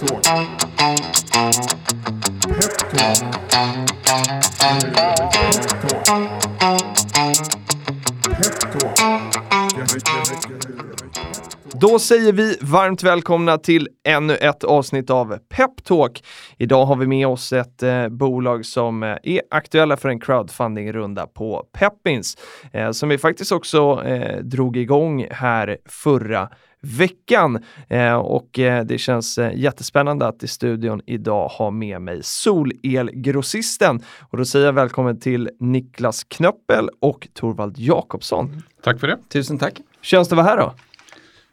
Peptalk. Då säger vi varmt välkomna till ännu ett avsnitt av Peptalk. Idag har vi med oss ett eh, bolag som eh, är aktuella för en crowdfunding-runda på Peppins, eh, som vi faktiskt också eh, drog igång här förra veckan. Eh, och eh, det känns eh, jättespännande att i studion idag ha med mig Solelgrossisten. Och då säger jag välkommen till Niklas Knöppel och Torvald Jakobsson. Tack för det. Tusen tack. Känns det vara här då?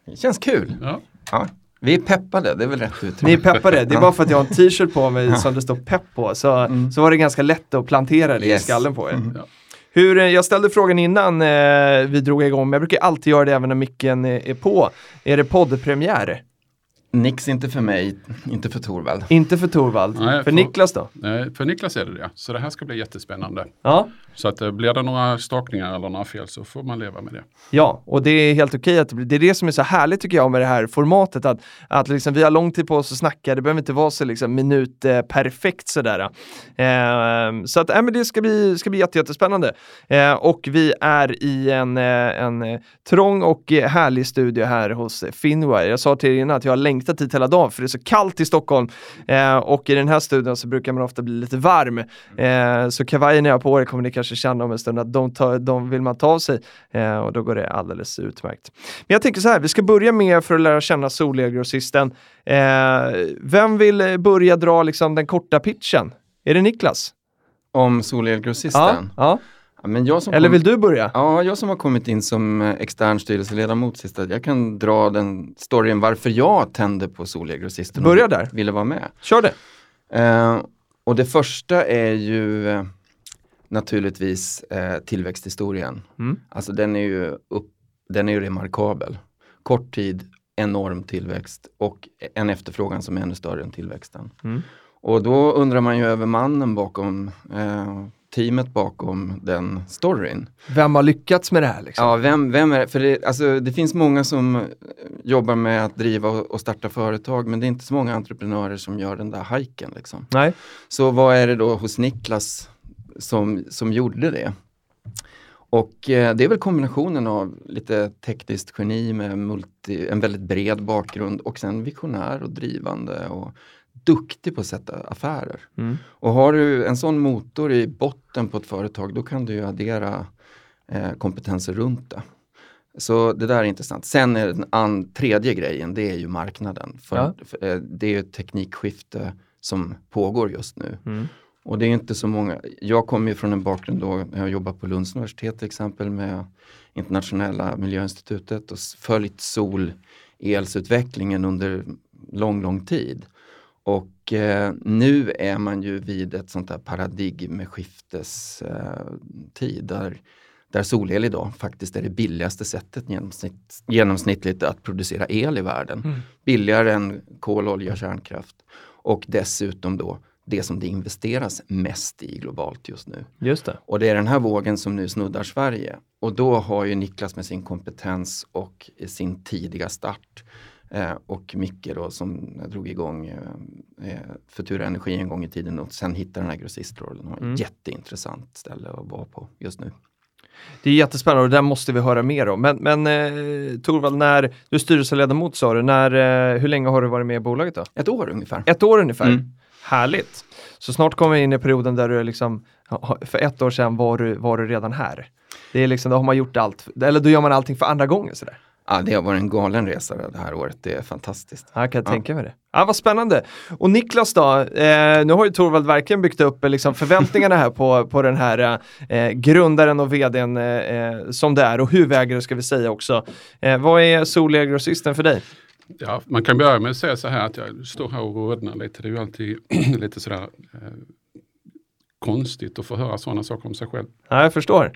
Det känns kul. Ja. Ja. Vi är peppade, det är väl rätt uttryck. Ni är peppade, det är bara för att jag har en t-shirt på mig som det står pepp på. Så, så var det ganska lätt att plantera det i Yes. skallen på er. Ja. Hur, eh, jag ställde frågan innan eh, vi drog igång, men jag brukar alltid göra det även när micken är, är på. Är det poddpremiär? Nix inte för mig, inte för Torvald. Inte för Torvald. Nej, för för- Niklas då? Eh, För Niklas är det det. Så det här ska bli jättespännande. Ja. Så att eh, blir det några stakningar eller några fel så får man leva med det. Ja, och det är helt okej att det är det som är så härligt tycker jag med det här formatet. Att, att liksom, vi har lång tid på oss att snacka, det behöver inte vara så liksom, minut eh, perfekt sådär. Eh, så att, äh, men det ska bli, ska bli jätte, jättespännande. Eh, och vi är i en, eh, en eh, trång och härlig studio här hos Finwire. Jag sa till er innan att jag har längtat hit hela dagen för det är så kallt i Stockholm. Eh, och i den här studion så brukar man ofta bli lite varm. Eh, så kavajen jag har på er kommer ni kanske känna om en stund att de, tar, de vill man ta av sig eh, och då går det alldeles utmärkt. Men jag tänker så här, vi ska börja med för att lära känna Solelgrossisten. Eh, vem vill börja dra liksom den korta pitchen? Är det Niklas? Om Solelgrossisten. ja. Ja, Eller vill du börja? Ja, jag som har kommit in som eh, extern styrelseledamot sista, jag kan dra den storyn varför jag tände på Solelgrossisten. och Börja där. Ville vara med. Kör det. Eh, och det första är ju eh, naturligtvis eh, tillväxthistorien. Mm. Alltså den är ju upp, den är ju remarkabel. Kort tid, enorm tillväxt och en efterfrågan som är ännu större än tillväxten. Mm. Och då undrar man ju över mannen bakom, eh, teamet bakom den storyn. Vem har lyckats med det här? Liksom? Ja, vem, vem är För det, alltså, det finns många som eh, jobbar med att driva och och starta företag men det är inte så många entreprenörer som gör den där hajken. Liksom. Nej. Så vad är det då hos Niklas som, som gjorde det? Och eh, det är väl kombinationen av lite tekniskt geni med multi, en väldigt bred bakgrund och sen visionär och drivande och duktig på att sätta affärer. Mm. Och har du en sån motor i botten på ett företag då kan du ju addera eh, kompetenser runt det. Så det där är intressant. Sen är den an- tredje grejen, det är ju marknaden. För, Ja. för, eh, det är ju ett teknikskifte som pågår just nu. Mm. Och det är inte så många, jag kommer ju från en bakgrund då, jag har jobbat på Lunds universitet till exempel med internationella miljöinstitutet och följt solelsutvecklingen under lång, lång tid. Och eh, nu är man ju vid ett sånt här paradigmskiftestid eh, tid där, där solel idag faktiskt är det billigaste sättet genomsnitt, genomsnittligt att producera el i världen. Mm. Billigare än kol, olja, kärnkraft. Och dessutom då det som det investeras mest i globalt just nu. Just det. Och det är den här vågen som nu snuddar Sverige. Och då har ju Niklas med sin kompetens och sin tidiga start eh, och Micke då som drog igång eh, eh, Futura Energi en gång i tiden och sen hittade den här grossistrollen. Mm. Jätteintressant ställe att vara på just nu. Det är jättespännande och det där måste vi höra mer om. Men, men eh, Torvald, när du är styrelseledamot sa du, när, eh, hur länge har du varit med i bolaget då? Ett år ungefär. Ett år ungefär. Mm. Härligt. Så snart kommer vi in i perioden där du är liksom, för ett år sedan var du, var du redan här. Det är liksom, då har man gjort allt, eller då gör man allting för andra gången sådär. Ja, det har varit en galen resa det här året. Det är fantastiskt. Ja, jag kan Ja. tänka mig det. Ja, vad spännande. Och Niklas då, eh, nu har ju Torvald verkligen byggt upp eh, liksom, förväntningarna här på, på den här eh, grundaren och vdn eh, som det är och huvudägare ska vi säga också. Eh, vad är Solelgrossisten för dig? Ja, man kan börja med att säga så här att jag står här och rodnar lite. Det är ju alltid lite sådär eh, konstigt att få höra sådana saker om sig själv. Ja, jag förstår.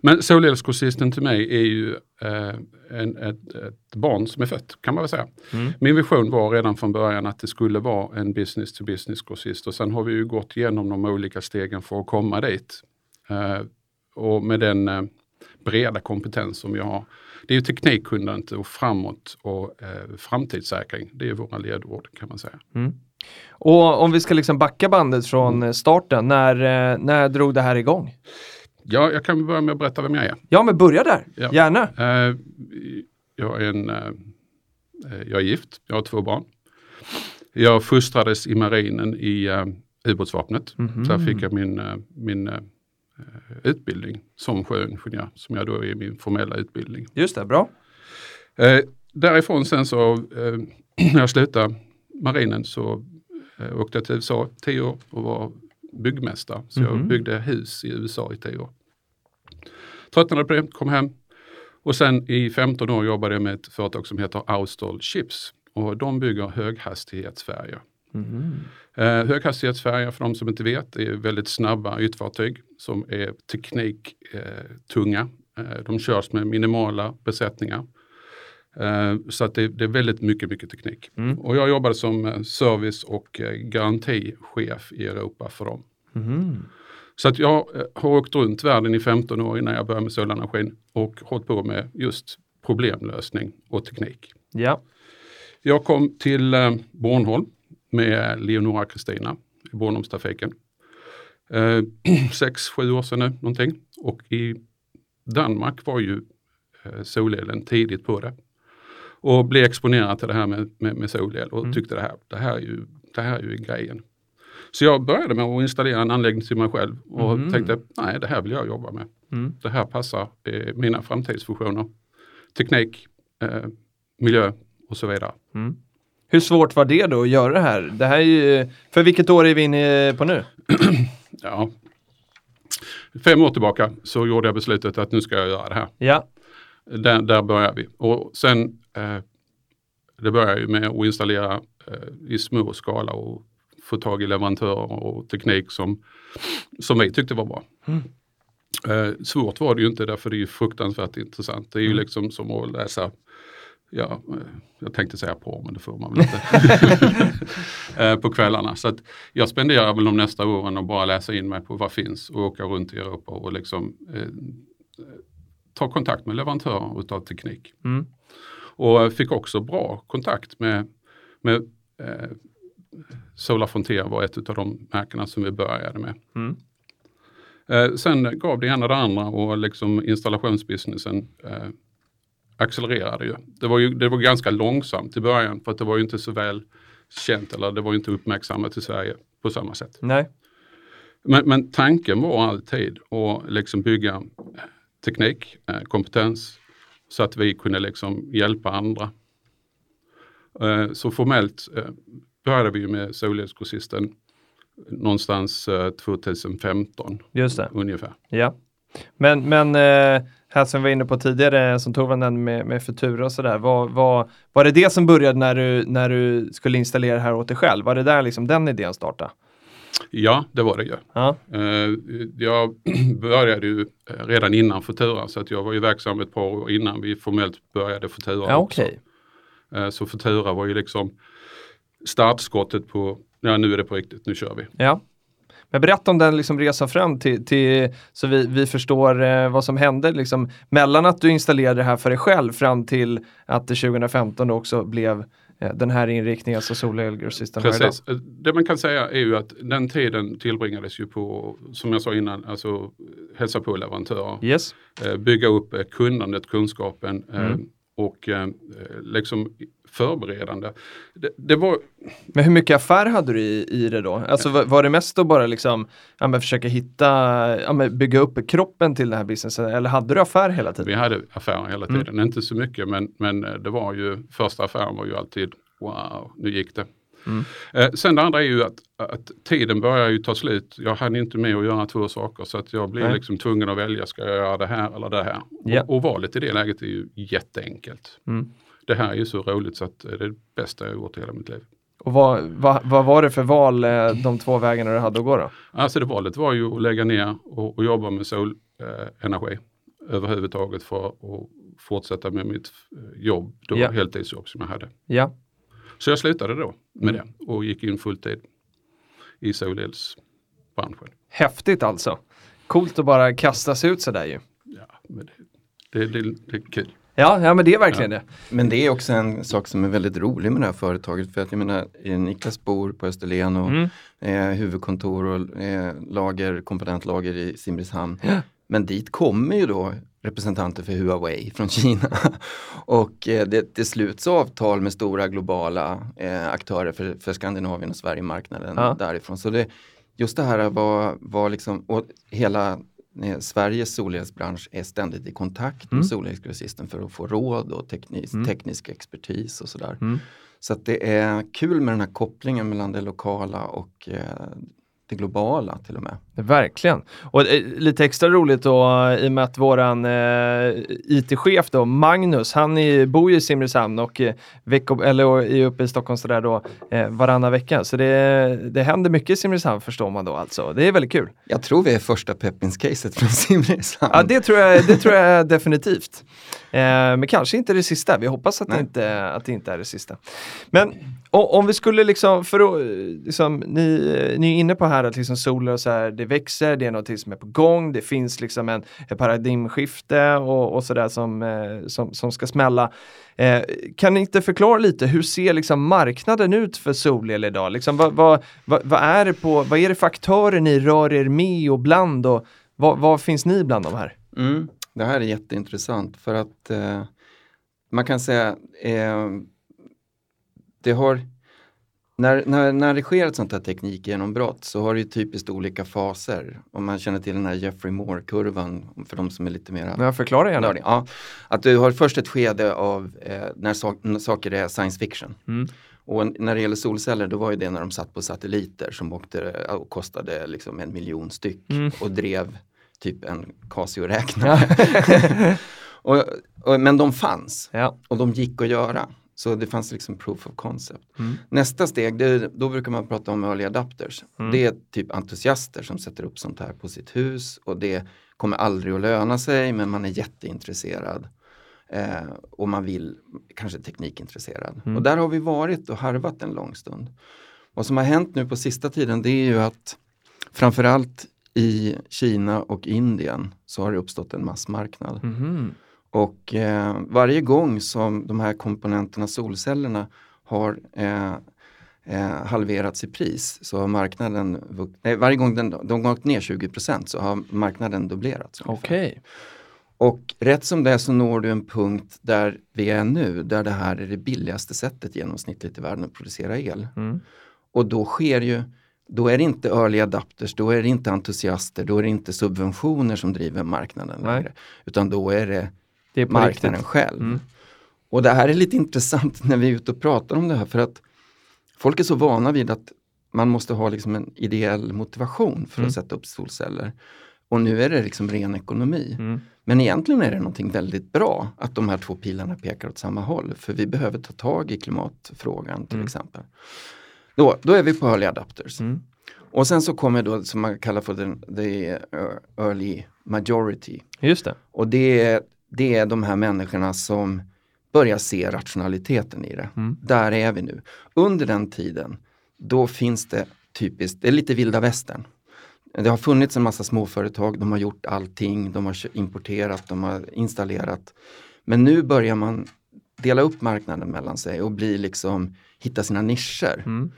Men solelsgrossisten till mig är ju eh, en, ett, ett barn som är fött kan man väl säga. Mm. Min vision var redan från början att det skulle vara en business to business grossist och sen har vi ju gått igenom de olika stegen för att komma dit. Eh, och med den eh, breda kompetens som jag har det är teknikkunnande och framåt och eh, framtidssäkring. Det är våra ledord kan man säga. Mm. Och om vi ska liksom backa bandet från Mm. eh, starten, när, eh, när drog det här igång? Ja, jag kan börja med att berätta vem jag är. Ja, men börja där, Ja. gärna. Eh, jag, är en, eh, jag är gift, jag har två barn. Jag fostrades i marinen i eh, ubåtsvapnet. Mhm. Där fick jag min, eh, min utbildning som sjöingenjör, som jag då är min formella utbildning. Just det, bra. Därifrån sen så, när jag slutade marinen så eh, åkte jag till USA tio år och var byggmästare. Så jag Mhm. byggde hus i USA i tio år. Tröttnade på det, kom hem. Och sen i 15 år jobbade jag med ett företag som heter Austal Ships. Och de bygger höghastighetsfärjor. Mhm. Eh, höghastighetsfärjor, för de som inte vet, är väldigt snabba ytfartyg som är tekniktunga. Eh, de körs med minimala besättningar. Eh, så att det, det är väldigt mycket, mycket teknik. Mm. Och jag jobbade som eh, service och eh, garantichef i Europa för dem. Mhm. Så att jag har åkt runt världen i 15 år innan jag började med solenergin och hållit på med just problemlösning och teknik. Ja. Jag kom till Bornholm med Leonora Kristina i Bornholmstrafiken. Eh, sex, sju år sedan nu någonting. Och i Danmark var ju solelen tidigt på det. Och blev exponerad till det här med, med, med solel och Mm. tyckte det här, det, här är ju, det här är ju grejen. Så jag började med att installera en anläggning till mig själv och Mhm. tänkte nej det här vill jag jobba med. Mm. Det här passar eh, mina framtidsfunktioner. Teknik, eh, miljö och så vidare. Mm. Hur svårt var det då att göra det här? Det här är ju, för vilket år är vi inne på nu? Ja. Fem år tillbaka så gjorde jag beslutet att nu ska jag göra det här. Ja. Där, där börjar vi. Och sen eh, det börjar ju med att installera eh, i små skala och få tag i leverantörer och teknik som, som vi tyckte var bra. Mm. Eh, svårt var det ju inte därför det är ju fruktansvärt intressant. Det är ju Mm. liksom som att läsa Ja, eh, jag tänkte säga porr men det får man väl inte. Eh, på kvällarna. Så jag spenderar väl de nästa åren att bara läsa in mig på vad finns och åka runt i Europa och liksom eh, ta kontakt med leverantörer utav teknik. Mm. Och fick också bra kontakt med, med eh, Solar Frontier var ett av de märkena som vi började med. Mm. Eh, sen gav det ena det andra och liksom installationsbusinessen eh, accelererade ju. Det var ju det var ganska långsamt i början för att det var ju inte så väl känt eller det var ju inte uppmärksammat i Sverige på samma sätt. Nej. Men, men tanken var alltid att liksom bygga eh, teknik, eh, kompetens så att vi kunde liksom hjälpa andra. Eh, Så formellt eh, började vi med Solelsgrossisten någonstans eh, 2015 Just det. ungefär. Ja. Men, men här som vi var inne på tidigare, som nämnde med, med Futura och sådär, var, var, var det det som började när du, när du skulle installera det här åt dig själv? Var det där liksom den idén startade? Ja, det var det ju. Ja. Eh, Jag började ju eh, redan innan Futura så att jag var ju verksam ett par år innan vi formellt började Futura Ja, okej. Eh, Så Futura var ju liksom startskottet på, ja nu är det på riktigt, nu kör vi. Ja. Men berätta om den liksom resan fram till, till så vi, vi förstår eh, vad som hände liksom, mellan att du installerade det här för dig själv fram till att det 2015 då också blev den här inriktningen, alltså solelgrossisten. Precis. Det man kan säga är ju att den tiden tillbringades ju på, som jag sa innan, alltså hälsa på leverantörer. Yes. eh, bygga upp kunnandet, kunskapen eh, Mm. Och eh, liksom förberedande. Det, det var, Men hur mycket affär hade du i, i det då? Alltså var, var det mest då bara liksom, ja försöka hitta, ja bygga upp kroppen till den här businessen eller hade du affär hela tiden? vi hade affärer hela Mm. tiden, inte så mycket men, men eh, det var ju, första affären var ju alltid wow, nu gick det. Mm. Eh, sen det andra är ju att, att tiden börjar ju ta slut. Jag hann inte med att göra två saker så att jag blev Nej. liksom tvungen att välja, ska jag göra det här eller det här? Ja. Och, och valet i det läget är ju jätteenkelt. Mm. Det här är ju så roligt så att eh, det är det bästa jag har gjort i hela mitt liv. Och vad, vad, vad var det för val, eh, de två vägarna du hade att gå då? Alltså det valet var ju att lägga ner och, och jobba med solenergi överhuvudtaget för att fortsätta med mitt eh, jobb, då Ja. heltidsjobb som jag hade. Ja, Så jag slutade då med Mm. det och gick in fulltid i solelsbranschen. häftigt alltså. Coolt att bara kasta sig ut sådär ju. Ja, men det, det, det, det är kul. Ja, ja men det är verkligen det. Men det är också en sak som är väldigt rolig med det här företaget. För att jag menar, eh, Niklas bor på Österlen och Mm. eh, huvudkontor och eh, lager, komponentlager i Simrishamn. Ja. Men dit kommer ju då representanter för Huawei från Kina. och eh, det, det sluts avtal med stora globala eh, aktörer för, för Skandinavien och Sverigemarknaden Ja. därifrån. Så det, just det här var, var liksom, och hela eh, Sveriges solelsbransch är ständigt i kontakt Mm. med solelsgrossisten för att få råd och teknis, Mm. teknisk expertis och sådär. Mm. Så det är kul med den här kopplingen mellan det lokala och eh, det globala till och med. Verkligen. Och eh, lite extra roligt då i och med att våran eh, IT-chef då, Magnus, han är, bor ju i Simrishamn och eh, vecko, eller är uppe i Stockholm sådär då eh, varannan vecka. Så det, det händer mycket i Simrishamn förstår man då alltså. Det är väldigt kul. Jag tror vi är första Peppins-caset från Simrishamn. Ja, det tror jag, det tror jag definitivt. Eh, men kanske inte det sista. Vi hoppas att det, inte, att det inte är det sista. Men o- om vi skulle liksom, för att, eh, liksom, ni, eh, ni är inne på här att liksom solar och så här, det växer, det är någonting som är på gång, det finns liksom en, ett paradigmskifte och, och sådär som, eh, som, som ska smälla. Eh, kan ni inte förklara lite, hur ser liksom marknaden ut för solel idag? Liksom, vad, vad, vad, vad, är det på, vad är det för aktörer ni rör er med och bland och vad, vad finns ni bland de här? Mm. Det här är jätteintressant för att eh, man kan säga eh, det har när, när, när det sker ett sånt här teknikgenombrott så har det ju typiskt olika faser. Om man känner till den här Jeffrey Moore-kurvan för de som är lite mera Jag förklarar gärna. Ja, att du har först ett skede av eh, när, sak, när saker är science fiction. Mm. Och när det gäller solceller då var ju det när de satt på satelliter som åkte och kostade liksom en miljon styck Mm. och drev typ en Casio-räknare. och, och, men de fanns Ja. och de gick att göra. Så det fanns liksom proof of concept. Mm. Nästa steg, det, då brukar man prata om early adapters. Mm. Det är typ entusiaster som sätter upp sånt här på sitt hus och det kommer aldrig att löna sig men man är jätteintresserad. Eh, och man vill, kanske teknikintresserad. Mm. Och där har vi varit och harvat en lång stund. Vad som har hänt nu på sista tiden det är ju att framförallt i Kina och Indien så har det uppstått en massmarknad. Mhm. Och eh, varje gång som de här komponenterna, solcellerna, har eh, eh, halverats i pris så har marknaden, nej, varje gång den, de gått ner 20% så har marknaden dubblerats. Okej. Och rätt som det är så når du en punkt där vi är nu, där det här är det billigaste sättet genomsnittligt i världen att producera el. Mm. Och då sker ju, då är det inte early adapters, då är det inte entusiaster, då är det inte subventioner som driver marknaden längre. Utan då är det Det är marknaden riktigt. själv. Mm. Och det här är lite intressant när vi är ute och pratar om det här för att folk är så vana vid att man måste ha liksom en ideell motivation för Mm. att sätta upp solceller. Och nu är det liksom ren ekonomi. Mm. Men egentligen är det någonting väldigt bra att de här två pilarna pekar åt samma håll. För vi behöver ta tag i klimatfrågan till Mm. exempel. Då, då är vi på early adapters. Mm. Och sen så kommer då som man kallar för den the early majority. Just det. Och det är, det är de här människorna som börjar se rationaliteten i det. Mm. Där är vi nu. Under den tiden, då finns det typiskt, det är lite vilda västern. Det har funnits en massa småföretag, de har gjort allting, de har importerat, de har installerat. Men nu börjar man dela upp marknaden mellan sig och bli liksom, hitta sina nischer. Mm.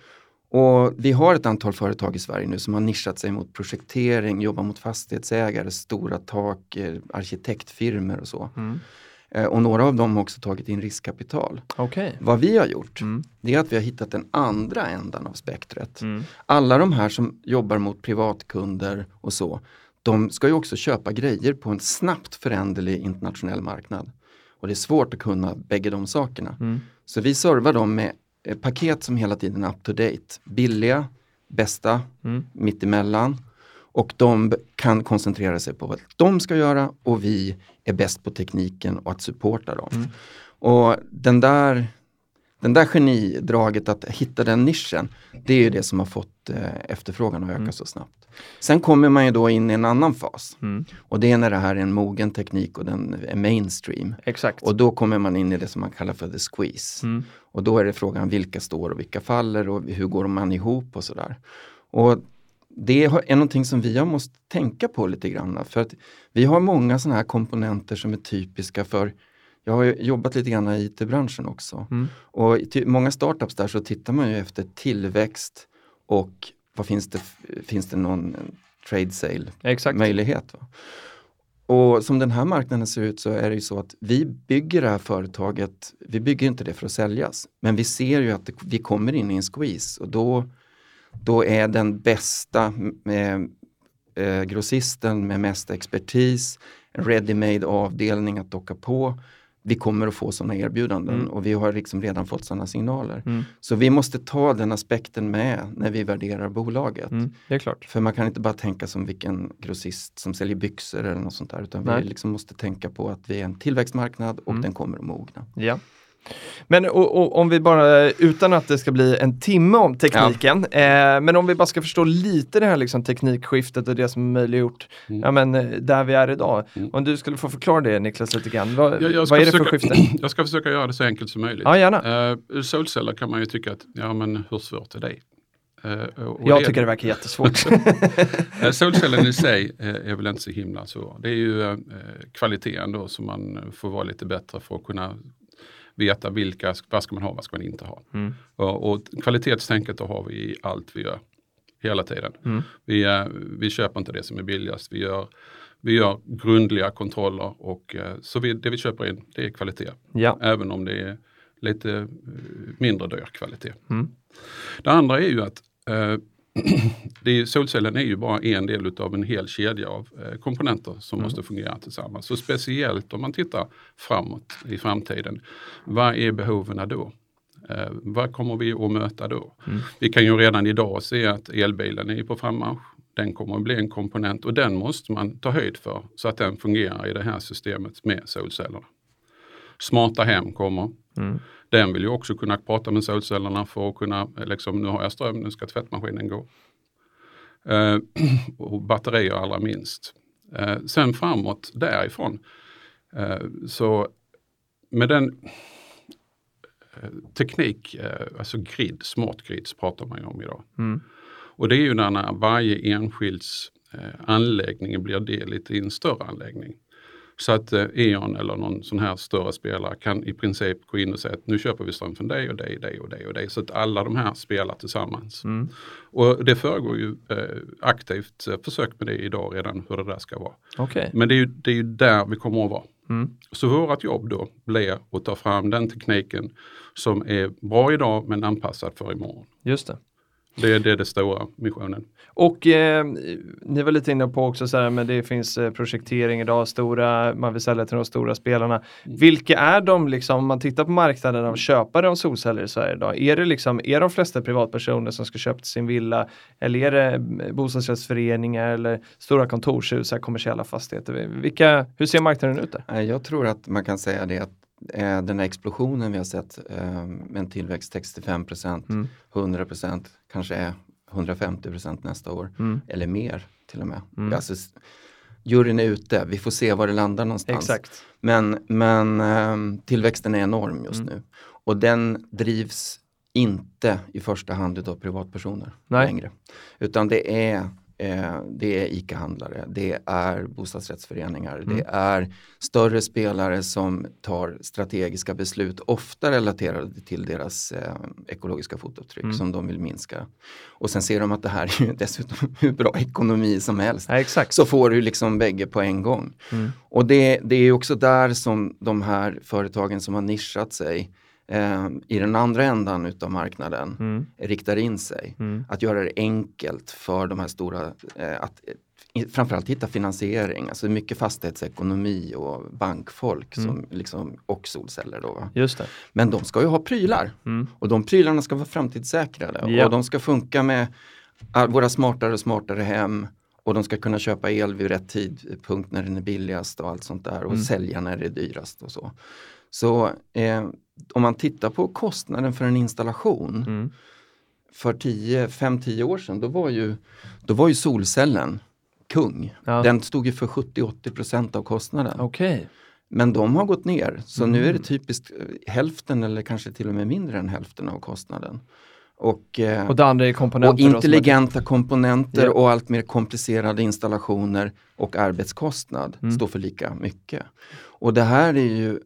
Och vi har ett antal företag i Sverige nu som har nischat sig mot projektering, jobbar mot fastighetsägare, stora tak, eh, arkitektfirmor och så. Mm. Eh, Och några av dem har också tagit in riskkapital. Okej. Vad vi har gjort, Mm. det är att vi har hittat den andra ändan av spektret. Mm. Alla de här som jobbar mot privatkunder och så, de ska ju också köpa grejer på en snabbt föränderlig internationell marknad. Och det är svårt att kunna bägge de sakerna. Mm. Så vi servar dem med paket som hela tiden är up to date. Billiga, bästa, Mm. mittemellan. Och de kan koncentrera sig på vad de ska göra och vi är bäst på tekniken och att supporta dem. Mm. Och den där, den där genidraget att hitta den nischen, det är ju det som har fått eh, efterfrågan att öka Mm. så snabbt. Sen kommer man ju då in i en annan fas Mm. och det är när det här är en mogen teknik och den är mainstream. Exakt. Och då kommer man in i det som man kallar för the squeeze. Mm. Och då är det frågan vilka står och vilka faller och hur går man ihop och sådär. Och det är någonting som vi har måste tänka på lite grann. För att vi har många sådana här komponenter som är typiska för jag har jobbat lite grann i IT-branschen också. Mm. Och i många startups där så tittar man ju efter tillväxt och vad finns det, finns det någon trade sale Exakt. möjlighet. Va? Och som den här marknaden ser ut så är det ju så att vi bygger det här företaget, vi bygger inte det för att säljas, men vi ser ju att det, vi kommer in i en squeeze och då, då är den bästa med, eh, grossisten med mest expertis, en ready-made avdelning att docka på. Vi kommer att få sådana erbjudanden Mm. och vi har liksom redan fått sådana signaler. Mm. Så vi måste ta den aspekten med när vi värderar bolaget. Mm. Det är klart. För man kan inte bara tänka som vilken grossist som säljer byxor eller något sånt där. Utan Nej. vi liksom måste tänka på att vi är en tillväxtmarknad och Mm. den kommer att mogna. Ja. Men och, och, om vi bara, utan att det ska bli en timme om tekniken, eh, men om vi bara ska förstå lite det här liksom, teknikskiftet och det som är möjliggjort, Mm. ja, men, eh, där vi är idag. Mm. Om du skulle få förklara det Niklas lite grann, vad, Jag, jag ska vad är det för försöka, skifte? Jag ska försöka göra det så enkelt som möjligt. Ja, gärna. Eh, solceller kan man ju tycka att, ja men hur svårt är det? Och Jag det- tycker det verkar jättesvårt. Eh, Solcellen i sig är väl inte så himla så. Det är ju eh, kvaliteten då som man får vara lite bättre för att kunna veta vilka, vad ska man ha, vad ska man inte ha. Mm. Och, och kvalitetstänket då har vi i allt vi gör. Hela tiden. Mm. Vi, eh, vi köper inte det som är billigast. Vi gör, vi gör grundliga kontroller och eh, så vi, det vi köper in det är kvalitet. Ja. Även om det är lite eh, mindre dyr kvalitet. Mm. Det andra är ju att eh, det är, solcellen är ju bara en del av en hel kedja av eh, komponenter som Mm. måste fungera tillsammans. Så speciellt om man tittar framåt i framtiden. Vad är behoven då? Eh, vad kommer vi att möta då? Mm. Vi kan ju redan idag se att elbilen är på frammarsch. Den kommer att bli en komponent och den måste man ta höjd för så att den fungerar i det här systemet med solcellerna. Smarta hem kommer. Mm. Den vill ju också kunna prata med solcellerna för att kunna, liksom, nu har jag ström, nu ska tvättmaskinen gå. Eh, och batterier allra minst. Eh, sen framåt därifrån, eh, så med den eh, teknik, eh, alltså grid, smart grids pratar man ju om idag. Mm. Och det är ju när- när varje enskilds eh, anläggning blir del i en större anläggning. Så att eh, E.ON eller någon sån här större spelare kan i princip gå in och säga att nu köper vi ström från dig och dig, dig och dig och dig. Så att alla de här spelar tillsammans. Mm. Och det föregår ju eh, aktivt eh, försök med det idag redan hur det där ska vara. Okej. Men det är ju, det är ju där vi kommer att vara. Mm. Så vårt jobb då blir att ta fram den tekniken som är bra idag men anpassad för imorgon. Just det. Det, är- det är det stora missionen. Och eh, ni var lite inne på också så här, men det finns eh, projektering idag, stora, man vill sälja till de stora spelarna. Mm. Vilka är de liksom, om man tittar på marknaden av köpare av solceller i Sverige idag? Är det liksom, är de flesta privatpersoner som ska köpa till sin villa? Eller är det eh, bostadsrättsföreningar eller stora kontorshus, här, kommersiella fastigheter? Vilka, hur ser marknaden ut där? Nej, Jag tror att man kan säga det att eh, den här explosionen vi har sett eh, med en tillväxt 65 Mm. 100% kanske är 150% nästa år Mm. eller mer till och med. Mm. Alltså, juryn är ute, vi får se var det landar någonstans. Exakt. Men, men ehm, tillväxten är enorm just Mm. nu och den drivs inte i första hand av privatpersoner Nej. längre. Utan det är, eh, det är ICA-handlare, det är bostadsrättsföreningar, Mm. det är större spelare som tar strategiska beslut, ofta relaterade till deras eh, ekologiska fotavtryck Mm. som de vill minska. Och sen ser de att det här är ju dessutom hur bra ekonomi som helst. Ja, exakt. Så får du liksom bägge på en gång. Mm. Och det, det är också där som de här företagen som har nischat sig eh, i den andra ändan utav marknaden Mm. riktar in sig. Mm. Att göra det enkelt för de här stora, eh, att framförallt hitta finansiering, alltså mycket fastighetsekonomi och bankfolk Mm. som liksom, och solceller. Då? Just det. Men de ska ju ha prylar Mm. och de prylarna ska vara framtidssäkrade Ja. och de ska funka med ah, våra smartare och smartare hem och de ska kunna köpa el vid rätt tidpunkt när den är billigast och allt sånt där och Mm. sälja när det är dyrast och så. Så eh, om man tittar på kostnaden för en installation Mm. för 5-10 år sedan, då var, ju, då var ju solcellen kung. Ja. Den stod ju för 70-80% av kostnaden. Okej. Men de har gått ner, så nu är det Mm. typiskt eh, hälften eller kanske till och med mindre än hälften av kostnaden. Och, eh, Och det andra är komponenter. och som är- intelligenta komponenter Ja. och allt mer komplicerade installationer och arbetskostnad Mm. står för lika mycket. Och det här är ju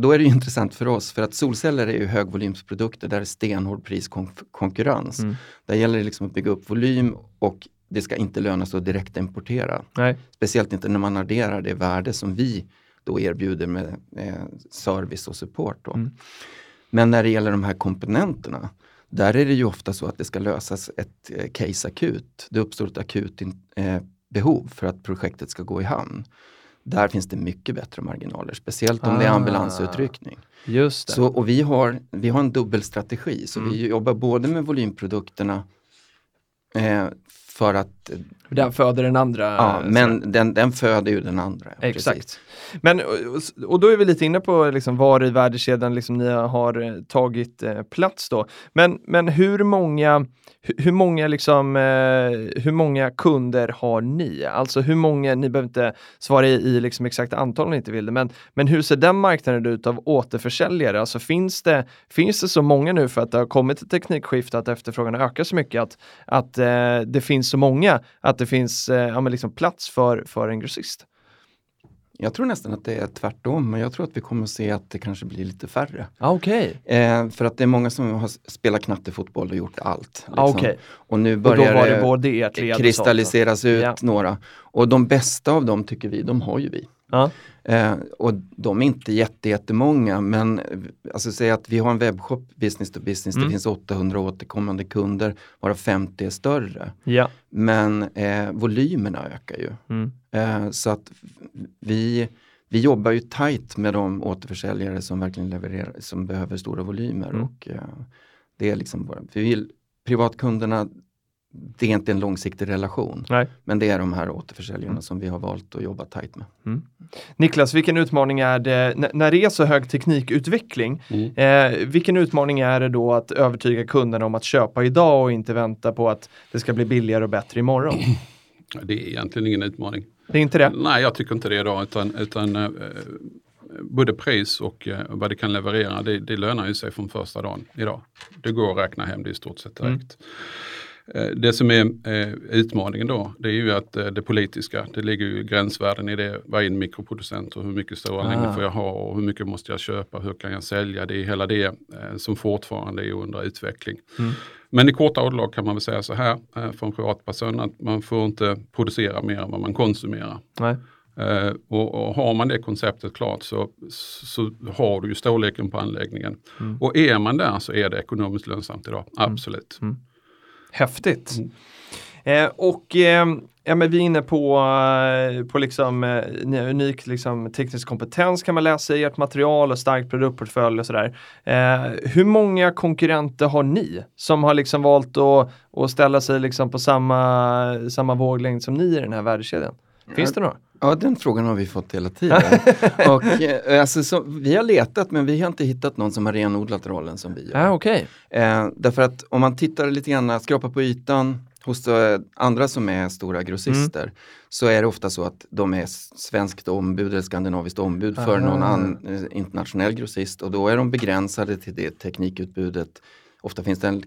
då är det intressant för oss för att solceller är ju högvolymsprodukter där det är stenhård priskonkurrens. Mm. Där gäller det liksom att bygga upp volym och det ska inte löna sig att direkt importera. Nej. Speciellt inte när man adderar det värde som vi då erbjuder med eh, service och support. Då. Mm. Men när det gäller de här komponenterna, där är det ju ofta så att det ska lösas ett eh, case akut. Det uppstår ett akut in, eh, behov för att projektet ska gå i hamn. Där finns det mycket bättre marginaler, speciellt om det är Ah. ambulansutryckning. Just det. Så, och vi har, vi har en dubbelstrategi, så Mm. vi jobbar både med volymprodukterna eh, för att, Den föder den andra. ja, men den, den föder ju den andra. Exakt. precis. Men, och- då är vi lite inne på liksom var i värdekedjan liksom ni har eh, tagit eh, plats då. Men, men hur många, hu- hur många liksom, eh, hur många kunder har ni? Alltså hur många, ni behöver inte svara i, i liksom exakt antal om ni inte vill det, men, men hur ser den marknaden ut av återförsäljare? Alltså finns det, finns det så många nu för att det har kommit ett teknikskifte, att efterfrågan ökar så mycket, att, att det finns så många, att det finns eh, ja, men liksom plats för, för en grossist? Jag tror nästan att det är tvärtom, men jag tror att vi kommer att se att det kanske blir lite färre. Ah, Okej. Eh, för att det är många som har spelat knattefotboll och gjort allt. Ah, Okej. Och nu Och då börjar var det det både och sånt, kristalliseras ut Ja. några. Och de bästa av dem tycker vi, de har ju vi. Ja. Eh, och de är inte jätte, jättemånga men alltså säg att vi har en webbshop business to business, Mm. det finns 800 återkommande kunder varav 50 är större. Ja. Men eh, volymerna ökar ju. Mm. Eh, så att vi, vi jobbar ju tajt med de återförsäljare som verkligen levererar, som behöver stora volymer. Mm. Och, eh, det är liksom bara, vi vill, privatkunderna, det är inte en långsiktig relation. Nej. Men det är de här återförsäljarna som vi har valt att jobba tajt med. Niklas, vilken utmaning är det n- när det är så hög teknikutveckling? Mm. Eh, vilken utmaning är det då att övertyga kunderna om att köpa idag och inte vänta på att det ska bli billigare och bättre imorgon? Det är egentligen ingen utmaning. Det är inte det? Nej, jag tycker inte det idag. Utan, utan eh, både pris och eh, vad det kan leverera, det, det lönar ju sig från första dagen idag. Det går att räkna hem det i stort sett direkt. Eh, Det som är eh, utmaningen då, det är ju att eh, det politiska, det ligger ju gränsvärden i det. Vad är en mikroproducent och hur mycket strålning Ah. får jag ha och hur mycket måste jag köpa, hur kan jag sälja? Det är hela det eh, som fortfarande är under utveckling. Mm. Men i korta ordalag kan man väl säga så här eh, en privatperson att man får inte producera mer än vad man konsumerar. Nej. Eh, och, och har man det konceptet klart så, så har du ju storleken på anläggningen. Mm. Och är man där så är det ekonomiskt lönsamt idag, absolut. Häftigt. Mm. Eh, och eh, ja, men vi är inne på, eh, på liksom, eh, ni har unik liksom, teknisk kompetens kan man läsa i ert material och stark produktportfölj och sådär. Eh, hur många konkurrenter har ni som har liksom valt att, att ställa sig liksom på samma, samma våglängd som ni i den här värdekedjan? Finns det några? Ja, den frågan har vi fått hela tiden. och, eh, alltså, så, vi har letat men vi har inte hittat någon som har renodlat rollen som vi gör. Ah, Okej. Eh, därför att om man tittar lite grann, skrapar på ytan hos eh, andra som är stora grossister Mm. så är det ofta så att de är svenskt ombud eller skandinaviskt ombud för Aha. någon an, eh, internationell grossist och då är de begränsade till det teknikutbudet. Ofta finns det en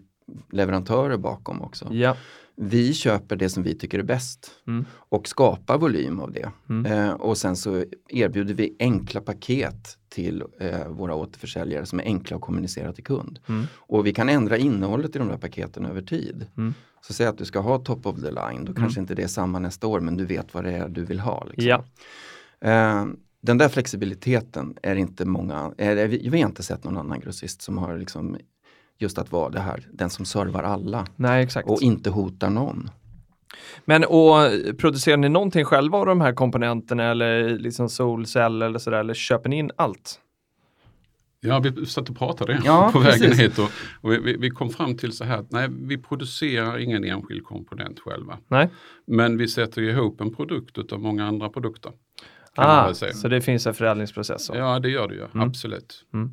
leverantörer bakom också. Ja. Vi köper det som vi tycker är bäst Mm. och skapar volym av det. Mm. Eh, och sen så erbjuder vi enkla paket till eh, våra återförsäljare som är enkla att kommunicera till kund. Mm. Och vi kan ändra innehållet i de där paketen över tid. Mm. Så säg att du ska ha top of the line, då kanske inte det är samma nästa år men du vet vad det är du vill ha. Liksom. Ja. Eh, den där flexibiliteten är inte många, är, vi, vi har inte sett någon annan grossist som har liksom just att vara det här, den som servar alla Nej, exakt. och inte hotar någon. Men och producerar ni någonting själva av de här komponenterna eller liksom solcell eller sådär eller köper ni in allt? Ja, vi satt och pratade Ja, på vägen precis. hit och, och vi, vi, kom fram till så här att nej, vi producerar ingen enskild komponent själva. Nej? Men vi sätter ju ihop en produkt av många andra produkter. Ah, så det finns en förädlingsprocess. Så. Ja, det gör det ju, absolut. Ja,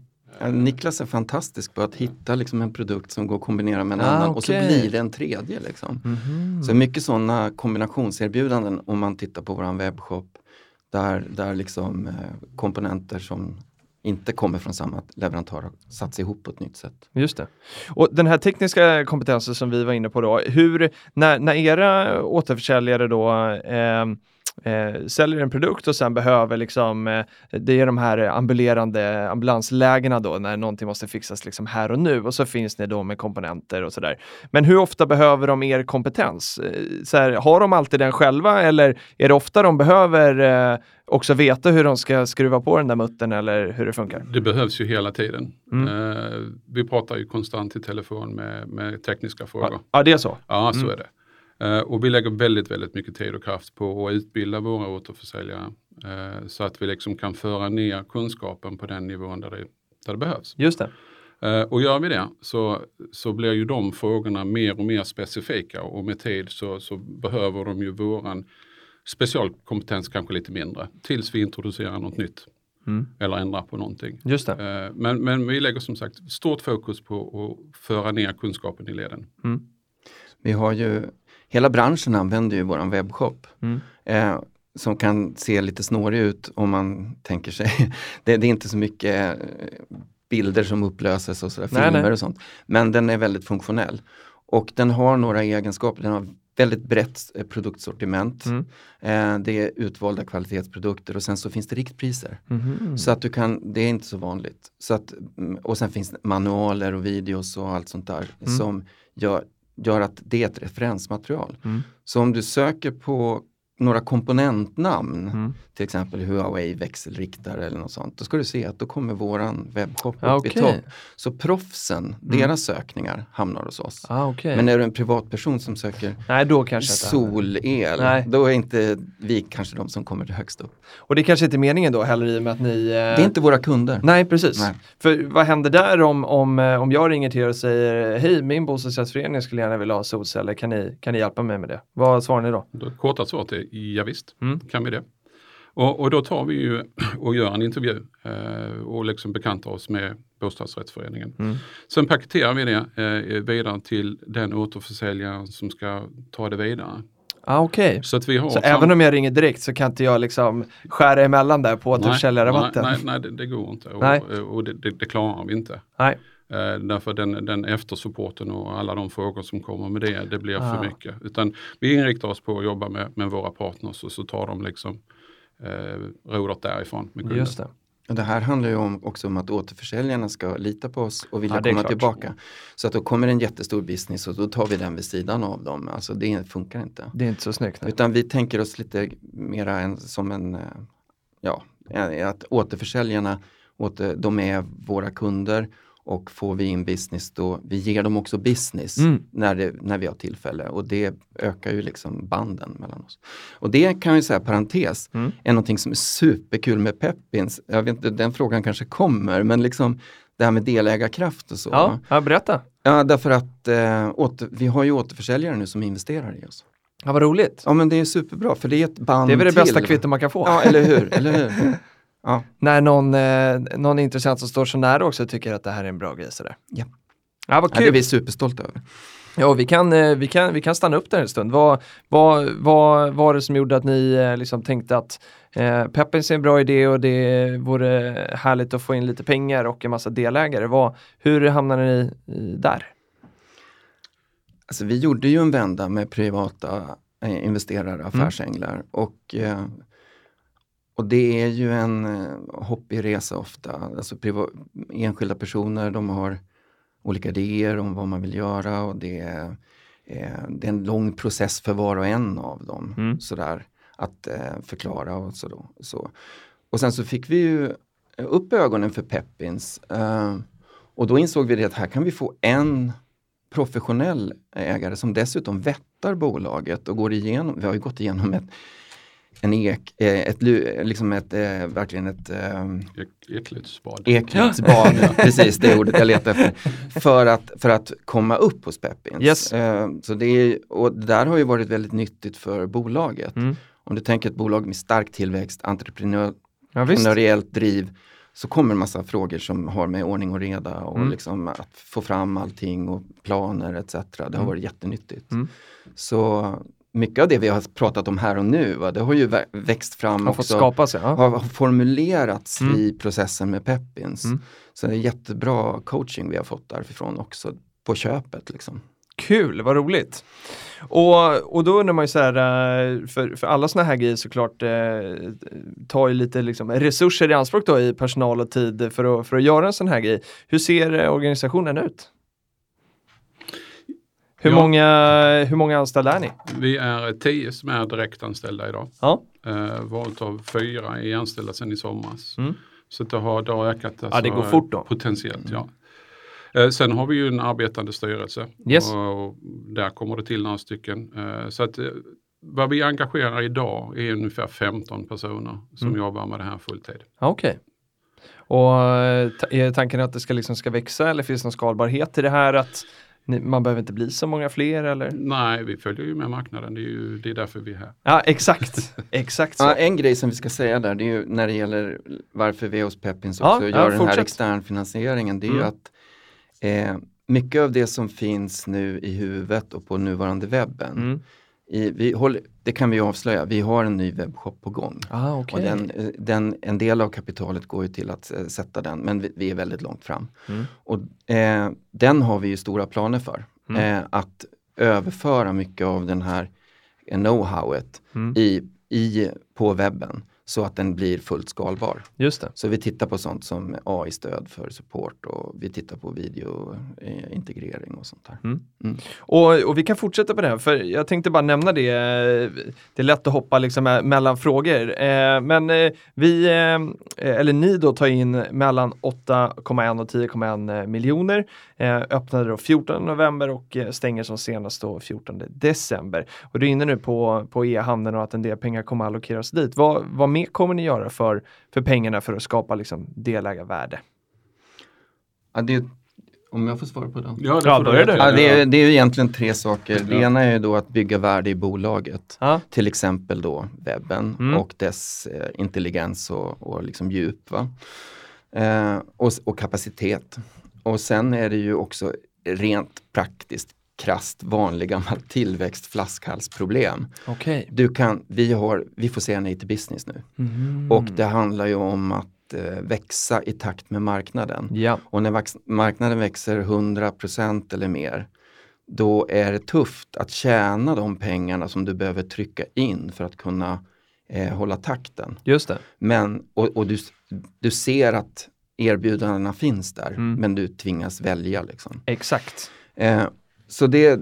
Niklas är fantastisk på att hitta liksom en produkt som går att kombinera med en Ah, annan och så blir det en tredje. Liksom. Mhm. Så mycket sådana kombinationserbjudanden om man tittar på våran webbshop där, där liksom eh, komponenter som inte kommer från samma leverantör har satts ihop på ett nytt sätt. Just det. Och den här tekniska kompetensen som vi var inne på då, hur, när, när era återförsäljare då eh, eh, säljer en produkt och sen behöver liksom, eh, det är de här ambulerande ambulanslägena då när någonting måste fixas liksom här och nu och så finns ni då med komponenter och sådär. Men hur ofta behöver de er kompetens? Eh, så här, har de alltid den själva eller är det ofta de behöver eh, också veta hur de ska skruva på den där muttern eller hur det funkar? Det behövs ju hela tiden. Mm. Eh, vi pratar ju konstant i telefon med, med tekniska frågor. Ja, ja, det är så. Ja, så Mm. är det. Eh, och vi lägger väldigt, väldigt mycket tid och kraft på att utbilda våra återförsäljare eh, så att vi liksom kan föra ner kunskapen på den nivån där det, där det behövs. Just det. Eh, och gör vi det så, så blir ju de frågorna mer och mer specifika och med tid så, så behöver de ju våran specialkompetens kanske lite mindre tills vi introducerar något nytt Mm. eller ändrar på någonting. Just det. Men, men vi lägger som sagt stort fokus på att föra ner kunskapen i leden. Mm. Vi har ju, hela branschen använder ju våran webbshop. Mm. Eh, som kan se lite snårig ut om man tänker sig, det, det är inte så mycket eh, bilder som upplöses och sådär, Nej, filmer nej. och sånt. Men den är väldigt funktionell. Och den har några egenskaper, den har väldigt brett eh, produktsortiment. Mm. Eh, det är utvalda kvalitetsprodukter och sen så finns det riktpriser. Mhm. Så att du kan, det är inte så vanligt. Så att, mm, och sen finns det manualer och videos och allt sånt där Mm. som gör, gör att det är ett referensmaterial. Mm. Så om du söker på några komponentnamn, Mm. till exempel Huawei växelriktare eller något sånt, då ska du se att då kommer våran webbshop upp Ja, i. Mm. topp. Så proffsen, deras sökningar hamnar hos oss. Ah, okej. Men är du en privatperson som söker Nej, då kanske solel, Nej. då är inte vi kanske de som kommer högst upp. Och det kanske inte är meningen då heller i och med att ni... eh, Det är inte våra kunder. Nej, precis. Nej. För vad händer där om, om, eh, om jag ringer till er och säger hej, min bostadsrättsförening skulle gärna vilja ha solceller, kan ni, kan ni hjälpa mig med det? Vad svarar ni då? Korta svaret är ja, visst, Mm. kan vi det. Och, och då tar vi ju och gör en intervju eh, och liksom bekantar oss med bostadsrättsföreningen. Mm. Sen paketerar vi det eh, vidare till den återförsäljaren som ska ta det vidare. Ah, Okej. Så att vi har Så även om jag ringer direkt så kan inte jag liksom skära emellan där på Nej, återförsäljarabatten? Nej, nej, nej det, det går inte och, och det, det, det klarar vi inte. Nej. Eh, därför den, den eftersupporten och alla de frågor som kommer med det, det blir Ah. för mycket. Utan vi inriktar oss på att jobba med, med våra partners och så tar de liksom eh, rodret därifrån med kunden. Just det. Och det här handlar ju om, också om att återförsäljarna ska lita på oss och vilja Ja, komma klart. tillbaka. Så att då kommer en jättestor business och då tar vi den vid sidan av dem. Alltså det funkar inte. Det är inte så snyggt. Nej. Utan vi tänker oss lite mera en, som en, eh, ja, eh, att återförsäljarna, åter, de är våra kunder och får vi in business då, vi ger dem också business Mm. när, det, när vi har tillfälle och det ökar ju liksom banden mellan oss. Och det kan jag säga, parentes, Mm. är någonting som är superkul med Peppins. Jag vet inte, den frågan kanske kommer, men liksom det här med delägarkraft och så. Ja, ja, berätta. Ja, därför att eh, åter, vi har ju återförsäljare nu som investerar i oss. Ja, vad roligt. Ja men det är superbra för det är ett band Det är väl det till. bästa kvitto man kan få. Ja eller hur, eller hur. Ja. När någon, eh, någon intressant som står så nära också tycker att det här är en bra grej. Sådär. Ja. Ja, vad Ja, det är kul. vi superstolta över. Ja, vi kan, eh, vi, kan, vi kan stanna upp där en stund. Vad, vad, vad var det som gjorde att ni eh, liksom tänkte att eh, Peppins är en bra idé och det vore härligt att få in lite pengar och en massa delägare. Vad, hur hamnade ni där? Alltså, vi gjorde ju en vända med privata eh, investerare, affärsänglar och, eh, och det är ju en eh, hoppig resa ofta. Alltså, priva- enskilda personer de har olika idéer om vad man vill göra och det är, eh, det är en lång process för var och en av dem. Mm. Sådär, att eh, förklara och så, då, så. Och sen så fick vi ju upp ögonen för Peppins eh, och då insåg vi det att här kan vi få en professionell ägare som dessutom vettar bolaget och går igenom, vi har ju gått igenom ett, en ek, eh, ett, liksom ett, eh, verkligen ett eh, Ek- Eklytsbad. eklytsbad, precis det ordet jag letar efter, för att, för att komma upp hos Peppins. Yes. Eh, så det är, och det där har ju varit väldigt nyttigt för bolaget. Mm. Om du tänker ett bolag med stark tillväxt, entreprenör, Ja, entreprenöriellt driv, så kommer en massa frågor som har med ordning och reda och Mm. liksom att få fram allting och planer etc. Det har Mm. varit jättenyttigt. Mm. Så mycket av det vi har pratat om här och nu, va, det har ju vä- växt fram Har fått också, skapa sig. Ja. har har formulerats Mm. i processen med Peppins. Mm. Så det är jättebra coaching vi har fått därifrån också, på köpet. Liksom. Kul, vad roligt. Och, och då undrar man ju så här, eh, för, för alla sådana här grejer såklart eh, tar ju lite liksom, resurser i anspråk då i personal och tid för att, för att göra en sån här grej. Hur ser eh, organisationen ut? Hur, Ja. många, hur många anställda är ni? Vi är tio som är direktanställda idag. Ja, Eh, valt av fyra är anställda sedan i somras. Mm. Så det har, det har ökat. Alltså, det går fort då. Potentiellt, ja. Eh, sen har vi ju en arbetande styrelse. Yes. Och, och där kommer det till några stycken. Eh, så att eh, vad vi engagerar idag är ungefär 15 personer som Mm. jobbar med det här fulltid. Ja, okej. Och eh, ta- är tanken att det ska, liksom ska växa eller finns det någon skalbarhet i det här att man behöver inte bli så många fler eller? Nej, vi följer ju med marknaden. Det är ju det är därför vi är här. Ja, exakt. exakt så. Ja, en grej som vi ska säga där, det är ju när det gäller varför vi hos Pepins Ja, också ja, gör den här fortsätt. externfinansieringen, det är Mm. ju att eh, mycket av det som finns nu i huvudet och på nuvarande webben, Mm. I, vi håller, det kan vi avslöja, vi har en ny webbshop på gång. Ah, okej. Och den, eh, den, en del av kapitalet går ju till att eh, sätta den, men vi, vi är väldigt långt fram. Mm. Och eh, den har vi ju stora planer för. Mm. Eh, att överföra mycket av den här know-howet Mm. i, i, på webben så att den blir fullt skalbar. Just det. Så vi tittar på sånt som AI-stöd för support och vi tittar på videointegrering och sånt där. Och, och vi kan fortsätta på det här, för jag tänkte bara nämna det. Det är lätt att hoppa liksom mellan frågor. Eh, Men eh, vi, eh, eller ni då, tar in mellan 8,1 och 10,1 miljoner. Öppnade då 14 november och stänger som senast då 14 december. Och du är inne nu på, på e-handeln och att en del pengar kommer allokeras dit. Vad, vad mer kommer ni göra för, för pengarna för att skapa liksom delägarvärde? Ja, det, om jag får svara på den. Ja, Ja, får börjar du. Ja, det, är, det är ju egentligen tre saker. Det Ja. ena är ju då att bygga värde i bolaget. Ja, Till exempel då webben Mm. och dess eh, intelligens och, och liksom djup. Va? Eh, och, och kapacitet. Och sen är det ju också rent praktiskt krasst vanlig gammal tillväxt-flaskhalsproblem. okej. Du kan, vi, har, vi får säga nej till business nu. Mm. Och det handlar ju om att eh, växa i takt med marknaden. Ja, Och när marknaden växer 100% eller mer, då är det tufft att tjäna de pengarna som du behöver trycka in för att kunna eh, hålla takten. just det. Men, och, och du, du ser att erbjudandena finns där, Mm. men du tvingas välja. Liksom. Exakt. Eh, så det,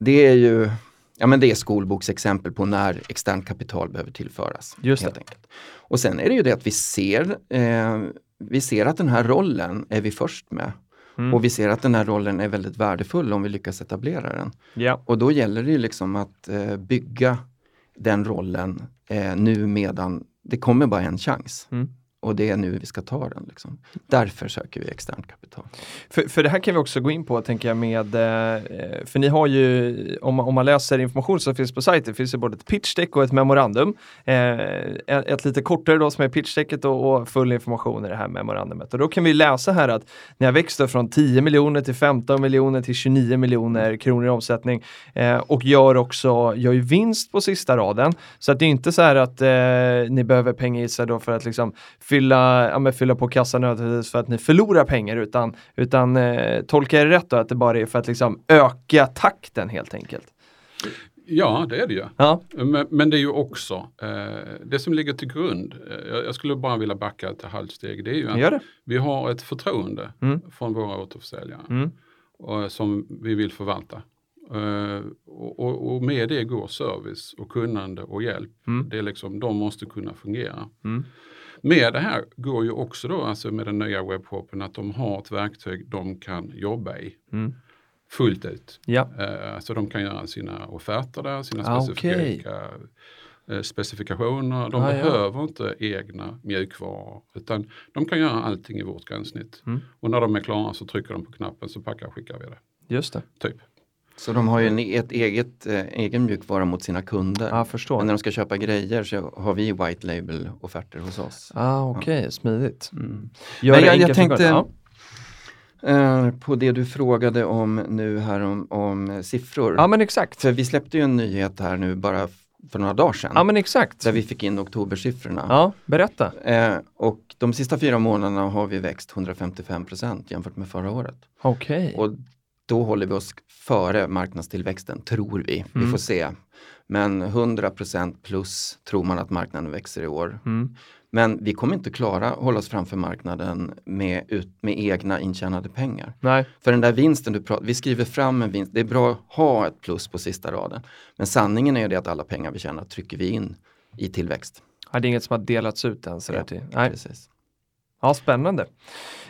det är ju ja, men det är skolboksexempel på när externt kapital behöver tillföras. Just helt det. Enkelt. Och sen är det ju det att vi ser, eh, vi ser att den här rollen är vi först med. Mm. Och vi ser att den här rollen är väldigt värdefull om vi lyckas etablera den. Ja. Och då gäller det ju liksom att eh, bygga den rollen eh, nu medan det kommer bara en chans. Mm. Och det är nu vi ska ta den. Liksom. Därför söker vi externt kapital. För, för det här kan vi också gå in på, tänker jag, med, eh, eh, för ni har ju, om man, om man läser information som finns på sajten, finns det både ett pitchdeck och ett memorandum. Eh, ett, ett lite kortare då som är pitchdecket och, och full information i det här memorandumet. Och då kan vi läsa här att ni har växt från 10 miljoner till 15 miljoner till 29 miljoner kronor i omsättning eh, och gör också, gör ju vinst på sista raden. Så att det är inte så här att eh, ni behöver pengar i sig då för att liksom fylla, ja, fylla på kassan nödvändigtvis för att ni förlorar pengar utan, utan eh, tolkar jag det rätt då att det bara är för att liksom öka takten helt enkelt? Ja, det är det ju. Ja, Men, men det är ju också eh, det som ligger till grund. Eh, jag- skulle bara vilja backa ett halvt steg. Det är ju att vi har ett förtroende Mm. från våra återförsäljare Mm. och, som vi vill förvalta. Eh, och, och, och med det går service och kunnande och hjälp. Mm. Det är liksom, de måste kunna fungera. Mm. Med det här går ju också då, alltså med den nya webbshoppen, att de har ett verktyg de kan jobba i Mm. fullt ut. Ja, Eh, så de kan göra sina offerter där, sina Ah, specifika eh, specifikationer. De Ah, ja. behöver inte egna mjukvaror utan de kan göra allting i vårt gränssnitt. Mm. Och när de är klara så trycker de på knappen så packar och skickar vi det. just det. Typ. Så de har ju en, ett eget, eh, egen mjukvara mot sina kunder. Ja, förstår. Men när de ska köpa grejer så har vi white label offerter hos oss. Ah, Okej, smidigt. Mm. Men jag- jag tänkte-. Ja. Eh, på det du frågade om nu här om, om siffror. ja, men exakt. För vi släppte ju en nyhet här nu bara för några dagar sedan. Ja, men exakt. Där vi fick in oktobersiffrorna. Ja, berätta. Eh, och de sista fyra månaderna har vi växt 155% jämfört med förra året. Okej. Och då håller vi oss före marknadstillväxten, tror vi. Vi Mm. får se. Men 100% plus tror man att marknaden växer i år. Mm. Men vi kommer inte klara att hålla oss framför marknaden med, ut, med egna intjänade pengar. Nej, För den där vinsten du pratar, vi skriver fram en vinst, det är bra att ha ett plus på sista raden. Men sanningen är ju det att alla pengar vi tjänar trycker vi in i tillväxt. ja, det är inget som har delats ut än. Sådär Ja, till. Nej. Precis. Ja, spännande.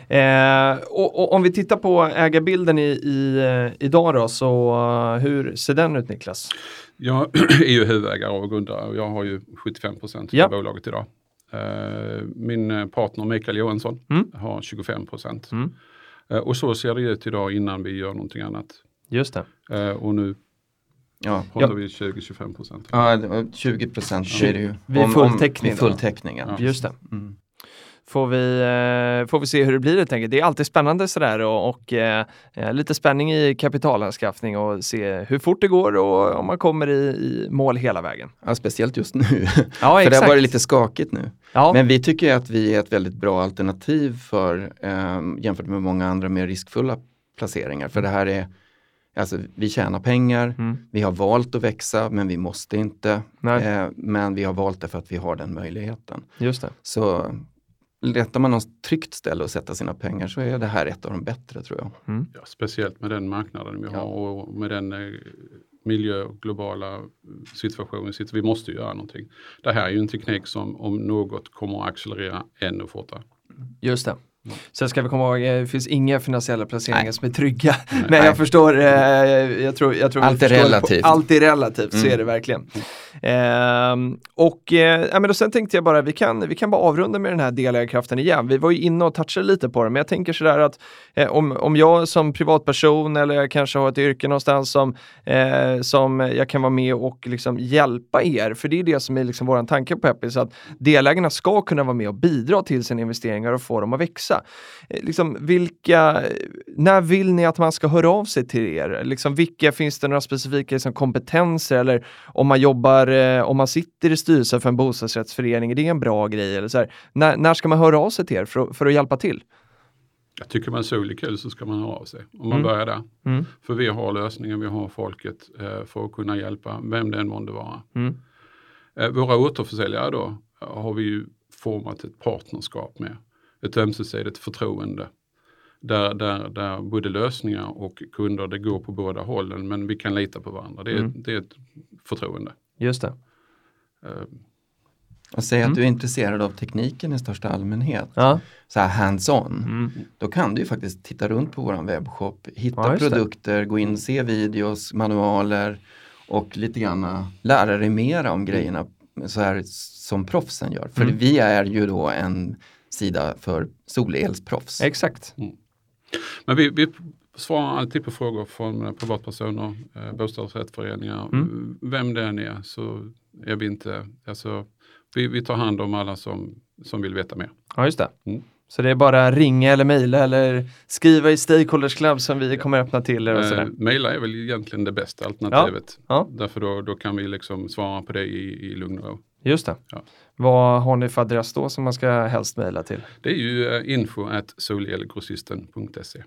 Eh, och, och om vi tittar på ägarbilden i, i, eh, idag då, så eh, hur ser den ut Niklas? Jag är ju huvudägare och grundare och jag har ju 75 procent Ja. av bolaget idag. Eh, Min eh, partner Mikael Johansson Mm. har 25 procent. Mm. Eh, Och så ser det ut idag innan vi gör någonting annat. Just det. Eh, Och nu Ja. håller vi 20-25 procent. Ja, det var 20 procent är det ju. Vid full täckning Vid då? full täckning, ja. Ja. Just det. Mm. Får vi, eh, får vi se hur det blir helt enkelt. Det är alltid spännande sådär och, och eh, eh, lite spänning i kapitalanskaffning och se hur fort det går och om man kommer i, i mål hela vägen. Ja, speciellt just nu. Ja, För det exakt. har varit lite skakigt nu. ja. Men vi tycker att vi är ett väldigt bra alternativ för eh, jämfört med många andra mer riskfulla placeringar. För det här är, alltså vi tjänar pengar, Mm. vi har valt att växa men vi måste inte. Eh, men vi har valt det för att vi har den möjligheten. Just det. Så letar man något tryggt ställe att sätta sina pengar så är det här ett av de bättre tror jag. Ja, speciellt med den marknaden vi Ja. har och med den eh, miljö och globala situationen. sitter- Vi måste göra någonting. Det här är ju en teknik som om något kommer att accelerera ännu fortare. Just det. Sen ska vi komma ihåg, eh, det finns inga finansiella placeringar Nej. som är trygga. Men Nej. jag förstår, eh, jag tror, jag tror Allt är relativt. På, allt är relativt, så Mm. är det verkligen. Ehm, och eh, men då sen tänkte jag bara, vi kan, vi kan bara avrunda med den här delägarkraften igen. Vi var ju inne och touchade lite på det, men jag tänker sådär att eh, om, om jag som privatperson eller jag kanske har ett yrke någonstans som, eh, som jag kan vara med och liksom hjälpa er, för det är det som är liksom våran tanke på Peppis, att delägarna ska kunna vara med och bidra till sina investeringar och få dem att växa. Eh, liksom, vilka, när vill ni att man ska höra av sig till er? Liksom, vilka, finns det några specifika liksom, kompetenser eller om man jobbar, eh, om man sitter i styrelsen för en bostadsrättsförening, är det en bra grej? Eller så här, när, när ska man höra av sig till er för, att- för att hjälpa till? Jag tycker man sol är kul så ska man höra av sig. Om man Mm. börjar där. Mm. För vi har lösningen, vi har folket eh, för att kunna hjälpa vem det än månde vara. Mm. Eh, våra återförsäljare då har vi ju format ett partnerskap med. Ett ömsesidigt förtroende. Där, där, där både lösningar och kunder, det går på båda hållen men vi kan lita på varandra. Det är, Mm. det är ett förtroende. Just det. Eh, Och säg Mm. att du är intresserad av tekniken i största allmänhet, Ja. så här hands-on. Mm. Då kan du ju faktiskt titta runt på våran webbshop, hitta Ja, just det. produkter, gå in, se videos, manualer och lite grann lära dig mera om grejerna så här som proffsen gör. För Mm. vi är ju då en sida för solelsproffs. Exakt. Men vi, vi svarar alltid på frågor från eh, privatpersoner, eh, bostadsrättsföreningar. Mm. Vem det än är så är vi inte, alltså, vi, vi tar hand om alla som, som vill veta mer. Ja, just det. Mm. Så det är bara ringa eller mejla eller skriva i Stakeholders Club som vi kommer öppna till er och Eh. Maila är väl egentligen det bästa alternativet. Ja. Därför då, då kan vi liksom svara på det i, i lugn och ro. Just det. Ja. Vad har ni för adress då som man ska helst mejla till? Det är ju eh, info at solelgrossisten.se.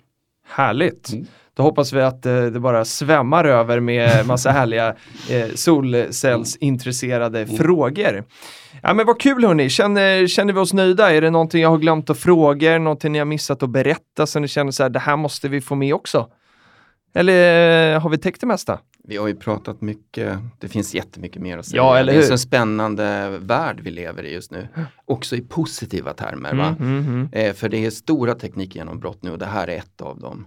Härligt! Mm. Då hoppas vi att eh, det bara svämmar över med massa härliga eh, solcellsintresserade frågor. Ja men vad kul hörni, känner, känner vi oss nöjda? Är det någonting jag har glömt att fråga? Någonting ni har missat att berätta så ni känner så här, det här måste vi få med också? Eller eh, har vi täckt det mesta? Vi har ju pratat mycket, det finns jättemycket mer att säga. Ja, eller det är hur? så en spännande värld vi lever i just nu. Också i positiva termer. Va? Mm, mm, mm. Eh, för det är stora teknikgenombrott nu och det här är ett av dem.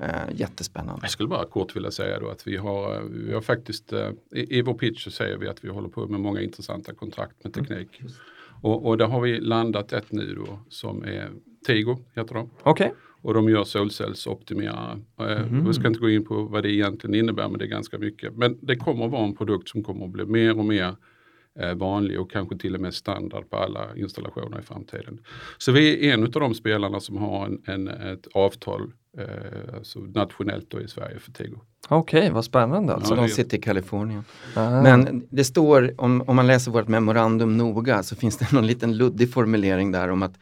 Eh, jättespännande. Jag skulle bara kort vilja säga då att vi har, vi har faktiskt, i, i vår pitch så säger vi att vi håller på med många intressanta kontrakt med teknik. Och, och där har vi landat ett nu då som är Tigo, heter de. Okej, Och de gör solcellsoptimerare. Eh, Mhm. Vi ska inte gå in på vad det egentligen innebär men det är ganska mycket. Men det kommer att vara en produkt som kommer att bli mer och mer eh, vanlig och kanske till och med standard på alla installationer i framtiden. Så vi är en av de spelarna som har en, en, ett avtal eh, alltså nationellt då i Sverige för Tigo. okej, vad spännande alltså. Så Ja, de sitter i Kalifornien. Ah. Men det står, om, om man läser vårt memorandum noga, så finns det någon liten luddig formulering där om att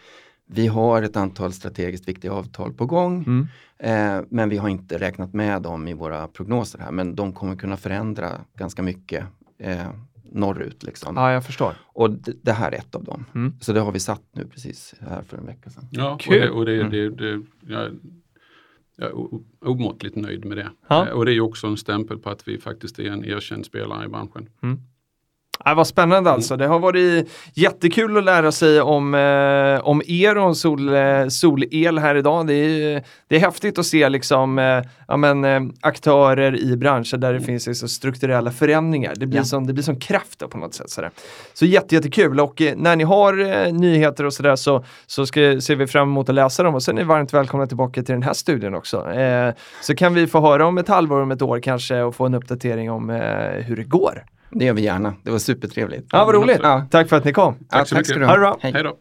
vi har ett antal strategiskt viktiga avtal på gång. Mm. Eh, men vi har inte räknat med dem i våra prognoser här. Men de kommer kunna förändra ganska mycket eh, norrut. Liksom. Ja, jag förstår. Och det här är ett av dem. Mm. Så det har vi satt nu precis här för en vecka sedan. Ja, Kul. och det, och det, Mm. det, det, jag, jag är omåttligt nöjd med det. Ja. Eh, Och det är ju också en stämpel på att vi faktiskt är en erkänd spelare i branschen. Ja, vad spännande alltså. Det har varit jättekul att lära sig om, eh, om er och sol, eh, solel här idag. Det är, det är häftigt att se liksom, eh, ja, men, eh, aktörer i branscher där det finns liksom, strukturella förändringar. Det blir, Ja. som, det blir som kraft då, på något sätt. Sådär. Så jätte, jättekul och eh, när ni har eh, nyheter och sådär så, så ska, ser vi fram emot att läsa dem och sen är ni varmt välkomna tillbaka till den här studien också. Så kan vi få höra om ett halvår, om ett år kanske och få en uppdatering om hur det går. Det gör vi gärna. Det var supertrevligt. Ja, vad roligt. Ja. Tack för att ni kom. Ja, så tack ska mycket. Ha det bra. Hej då!